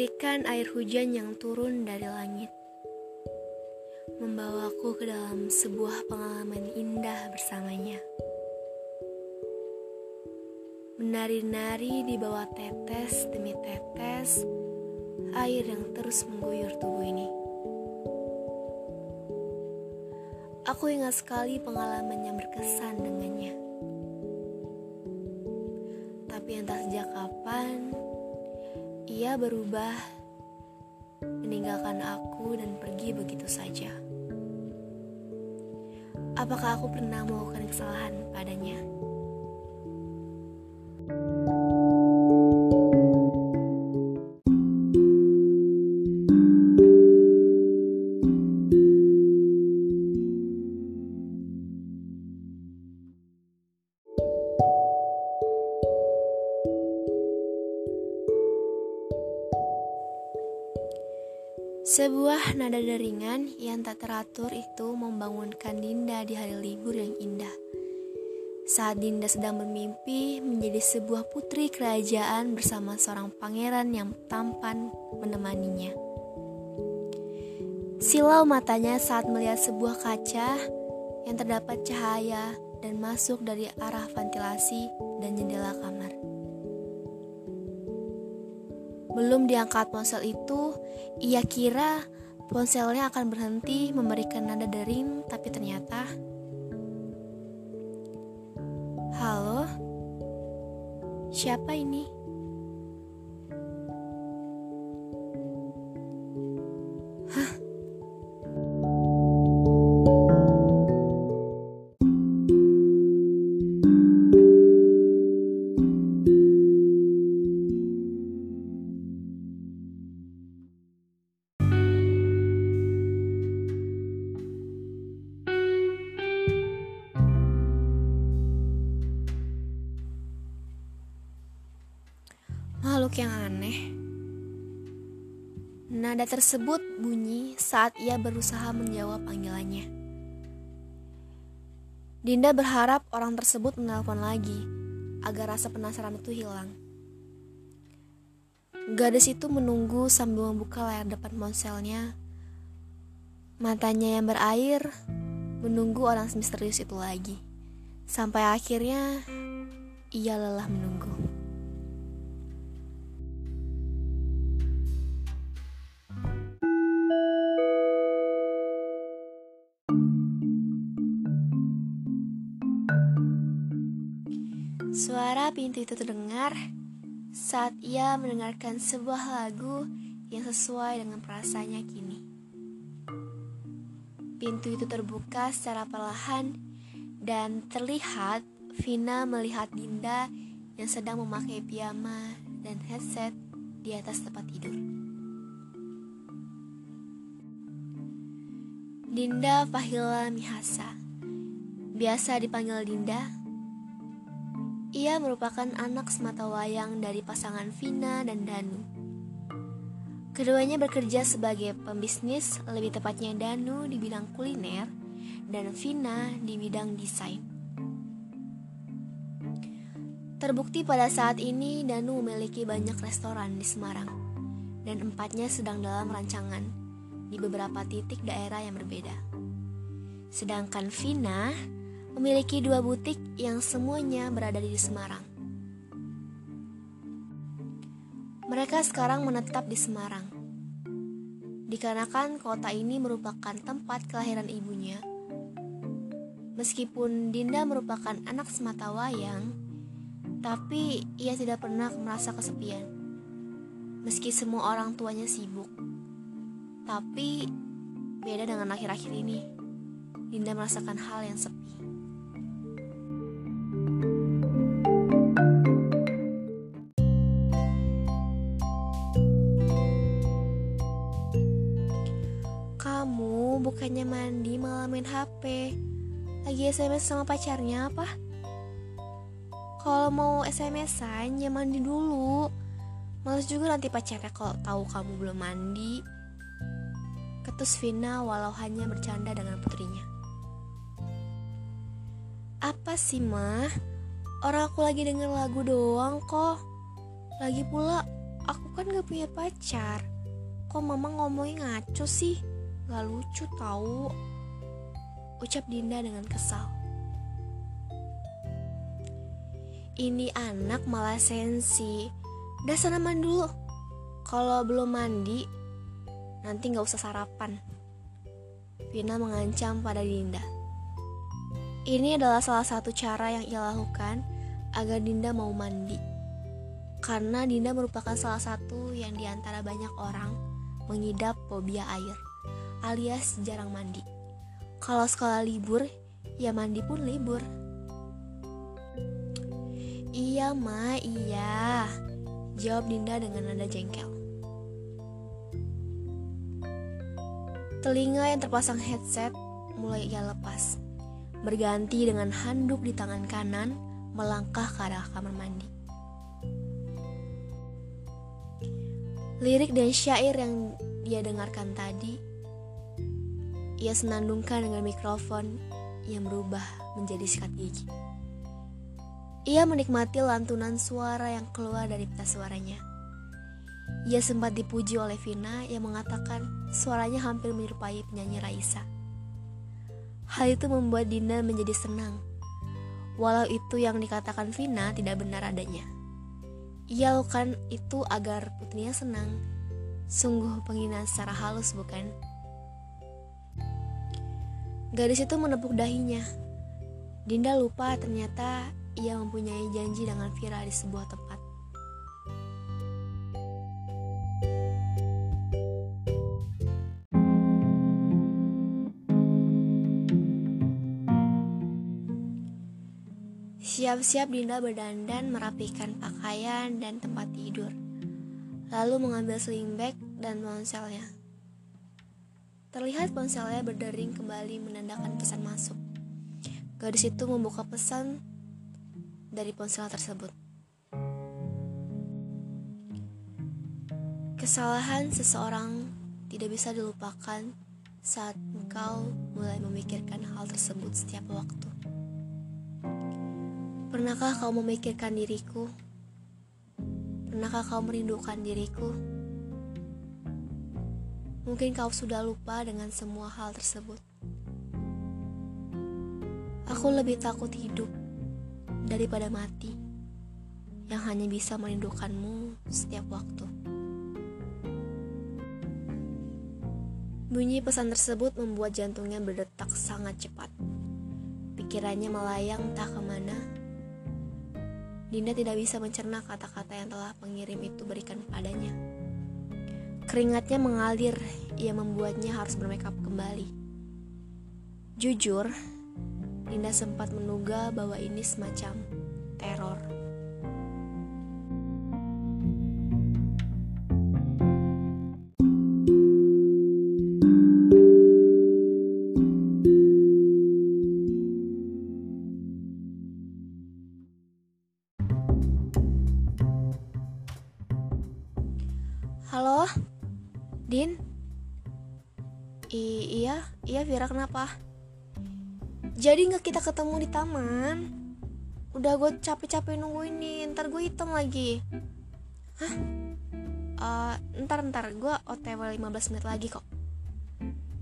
Rintikan air hujan yang turun dari langit. Membawaku ke dalam sebuah pengalaman indah bersamanya. Menari-nari di bawah tetes demi tetes Air yang terus mengguyur tubuh ini. Aku ingat sekali pengalaman yang berkesan dengannya ia berubah, meninggalkan aku dan pergi begitu saja. Apakah aku pernah melakukan kesalahan padanya? Sebuah nada deringan yang tak teratur itu membangunkan Dinda di hari libur yang indah. Saat Dinda sedang bermimpi menjadi sebuah putri kerajaan bersama seorang pangeran yang tampan menemaninya. Silau matanya saat melihat sebuah kaca yang terdapat cahaya dan masuk dari arah ventilasi dan jendela kamar. Belum diangkat ponsel itu, ia kira ponselnya akan berhenti memberikan nada dering, tapi ternyata Halo? Siapa ini? Makhluk yang aneh. Nada tersebut bunyi saat ia berusaha menjawab panggilannya. Dinda berharap orang tersebut menelpon lagi agar rasa penasaran itu hilang. Gadis itu menunggu sambil membuka layar depan ponselnya. Matanya yang berair menunggu orang misterius itu lagi. Sampai akhirnya ia lelah menunggu. Pintu itu terdengar saat ia mendengarkan sebuah lagu yang sesuai dengan perasaannya kini. Pintu itu terbuka secara perlahan dan terlihat Vina melihat Dinda yang sedang memakai piyama dan headset di atas tempat tidur. Dinda Fahila Mihasa Biasa dipanggil Dinda ia merupakan anak semata wayang dari pasangan Vina dan Danu. Keduanya bekerja sebagai pembisnis, lebih tepatnya Danu di bidang kuliner dan Vina di bidang desain. Terbukti pada saat ini Danu memiliki banyak restoran di Semarang dan empatnya sedang dalam rancangan di beberapa titik daerah yang berbeda. Sedangkan Vina memiliki dua butik yang semuanya berada di Semarang. Mereka sekarang menetap di Semarang. Dikarenakan kota ini merupakan tempat kelahiran ibunya. Meskipun Dinda merupakan anak semata wayang, tapi ia tidak pernah merasa kesepian. Meski semua orang tuanya sibuk. Tapi beda dengan akhir-akhir ini. Dinda merasakan hal yang sepi. Bukannya mandi malah main HP Lagi SMS sama pacarnya apa? Kalau mau SMS-an ya mandi dulu Males juga nanti pacarnya kalau tahu kamu belum mandi Ketus Vina walau hanya bercanda dengan putrinya Apa sih mah? Orang aku lagi denger lagu doang kok Lagi pula aku kan gak punya pacar. Kok mama ngomongnya ngaco sih? Gak lucu tahu. Ucap Dinda dengan kesal. Ini anak malah sensi. Udah sana mandi dulu. Kalau belum mandi, nanti gak usah sarapan. Vina mengancam pada Dinda. Ini adalah salah satu cara yang ia lakukan agar Dinda mau mandi. Karena Dinda merupakan salah satu yang di antara banyak orang mengidap fobia air, alias jarang mandi. Kalau sekolah libur, ya mandi pun libur. Iya, Ma, iya. Jawab Dinda dengan nada jengkel. Telinga yang terpasang headset mulai ia lepas, berganti dengan handuk di tangan kanan melangkah ke arah kamar mandi. Lirik dan syair yang dia dengarkan tadi, ia senandungkan dengan mikrofon yang berubah menjadi sikat gigi. Ia menikmati lantunan suara yang keluar dari pita suaranya. Ia sempat dipuji oleh Vina yang mengatakan suaranya hampir menyerupai penyanyi Raisa. Hal itu membuat Dinda menjadi senang walau itu yang dikatakan Vina tidak benar adanya. Ia lakukan itu agar putrinya senang. Sungguh penghinaan secara halus bukan? Gadis itu menepuk dahinya. Dinda lupa ternyata ia mempunyai janji dengan Vira di sebuah tempat. Siap-siap Dinda berdandan merapikan pakaian dan tempat tidur. Lalu mengambil sling bag dan ponselnya. Terlihat ponselnya berdering kembali menandakan pesan masuk. Gadis itu membuka pesan dari ponsel tersebut. Kesalahan seseorang tidak bisa dilupakan saat engkau mulai memikirkan hal tersebut setiap waktu. Pernahkah kau memikirkan diriku? Pernahkah kau merindukan diriku? Mungkin kau sudah lupa dengan semua hal tersebut. Aku lebih takut hidup daripada mati yang hanya bisa merindukanmu setiap waktu. Bunyi pesan tersebut membuat jantungnya berdetak sangat cepat. Pikirannya melayang tak ke mana Dinda tidak bisa mencerna kata-kata yang telah pengirim itu berikan padanya. Keringatnya mengalir, ia membuatnya harus bermakeup kembali. Jujur, Dinda sempat menduga bahwa ini semacam teror. Din? I iya, iya Vira kenapa? Jadi nggak kita ketemu di taman? Udah gue capek-capek nunggu ini, ntar gue hitam lagi. Hah? Uh, ntar ntar gue otw 15 menit lagi kok.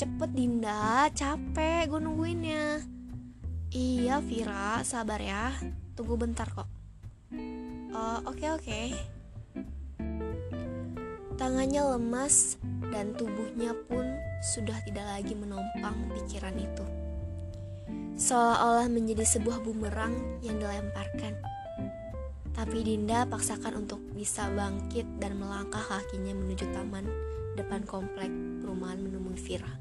Cepet Dinda, capek gue nungguinnya. Iya Vira, sabar ya. Tunggu bentar kok. Uh, oke okay, oke. Okay. Tangannya lemas dan tubuhnya pun sudah tidak lagi menompang pikiran itu. Seolah-olah menjadi sebuah bumerang yang dilemparkan. Tapi Dinda paksakan untuk bisa bangkit dan melangkah kakinya menuju taman depan komplek perumahan menemui Vira.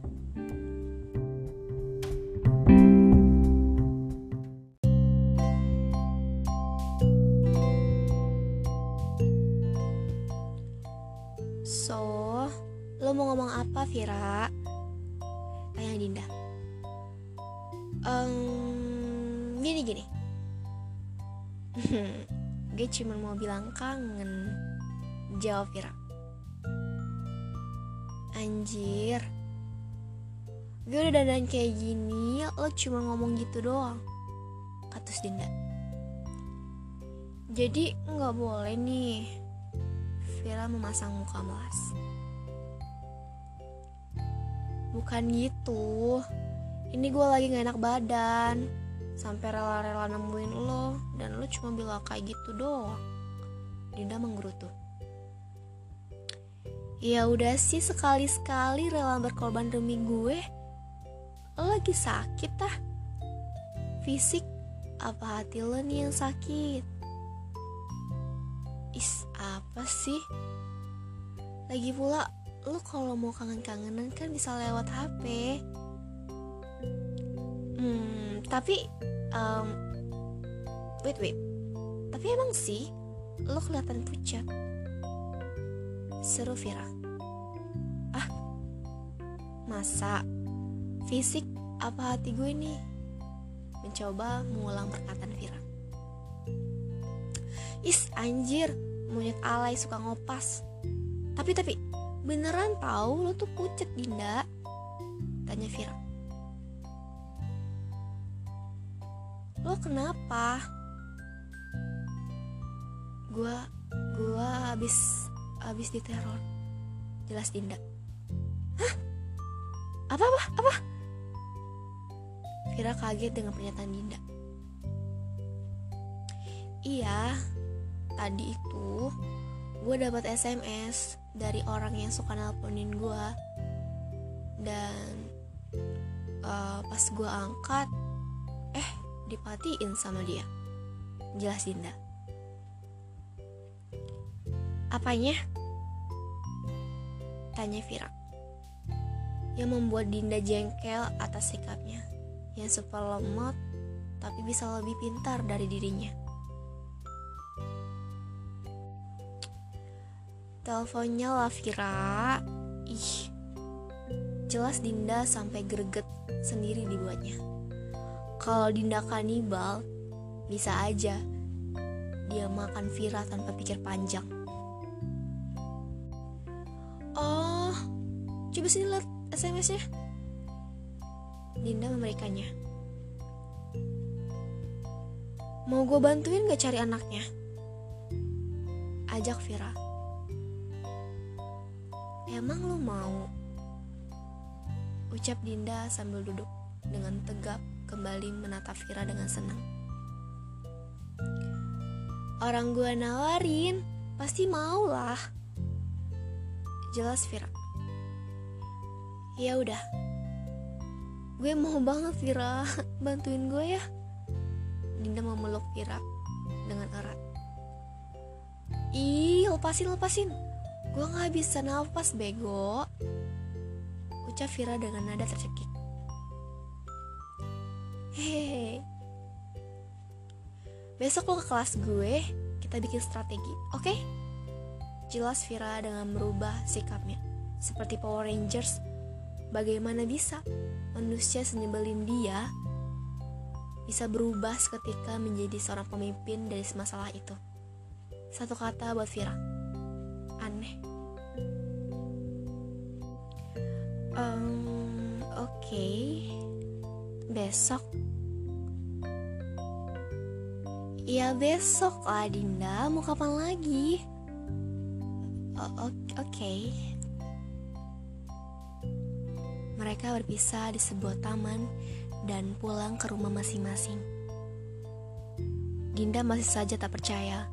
Vira Tanya Dinda. Um, Gini gini. Gue cuma mau bilang kangen. Jawab Vira Anjir. Gue udah dandan kayak gini Lo cuma ngomong gitu doang Katus Dinda. Jadi nggak boleh nih Vira memasang muka melas. Bukan gitu. Ini gue lagi gak enak badan. Sampai rela-rela nemuin lo dan lo cuma bilang kayak gitu doang. Dinda menggerutu. Ya udah sih sekali-sekali rela berkorban demi gue. Lo lagi sakit ah. Fisik apa hati lo nih yang sakit? Is apa sih? Lagi pula lo kalau mau kangen-kangenan kan bisa lewat HP. Hmm, tapi um, wait wait. Tapi emang sih lo kelihatan pucat. Seru Vira. Ah, masa fisik apa hati gue nih? Mencoba mengulang perkataan Vira. Is anjir, monyet alay suka ngopas. Tapi tapi beneran tahu lo tuh pucat Dinda? Tanya Vira. Lo kenapa? Gua gua habis habis diteror. Jelas Dinda. Hah? Apa apa apa? Vira kaget dengan pernyataan Dinda. Iya, tadi itu gue dapat SMS dari orang yang suka nelponin gue dan uh, pas gue angkat eh dipatiin sama dia. Jelas Dinda. Apanya? Tanya Vira. Yang membuat Dinda jengkel atas sikapnya. Yang super lemot tapi bisa lebih pintar dari dirinya Teleponnya lah Vira Ih Jelas Dinda sampai greget sendiri dibuatnya. Kalau Dinda kanibal Bisa aja Dia makan Vira tanpa pikir panjang. Oh Coba sini lihat SMS-nya Dinda memberikannya. Mau gue bantuin gak cari anaknya? Ajak Vira Emang lu mau? Ucap Dinda sambil duduk dengan tegap kembali menatap Vira dengan senang. Orang gua nawarin, pasti mau lah. Jelas Vira. Ya udah. Gue mau banget Vira, bantuin gue ya. Dinda memeluk Vira dengan erat. Ih, lepasin, lepasin. Gue gak bisa nafas bego Ucap Vira dengan nada tercekik Hehehe Besok lo ke kelas gue Kita bikin strategi, oke? Okay? Jelas Vira dengan merubah sikapnya Seperti Power Rangers Bagaimana bisa manusia senyebelin dia bisa berubah seketika menjadi seorang pemimpin dari masalah itu. Satu kata buat Vira, aneh. Um, Oke, okay. besok. Ya besok lah Dinda, mau kapan lagi? Oke. Okay. Mereka berpisah di sebuah taman dan pulang ke rumah masing-masing. Dinda masih saja tak percaya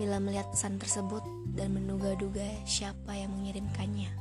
bila melihat pesan tersebut dan menduga-duga siapa yang mengirimkannya.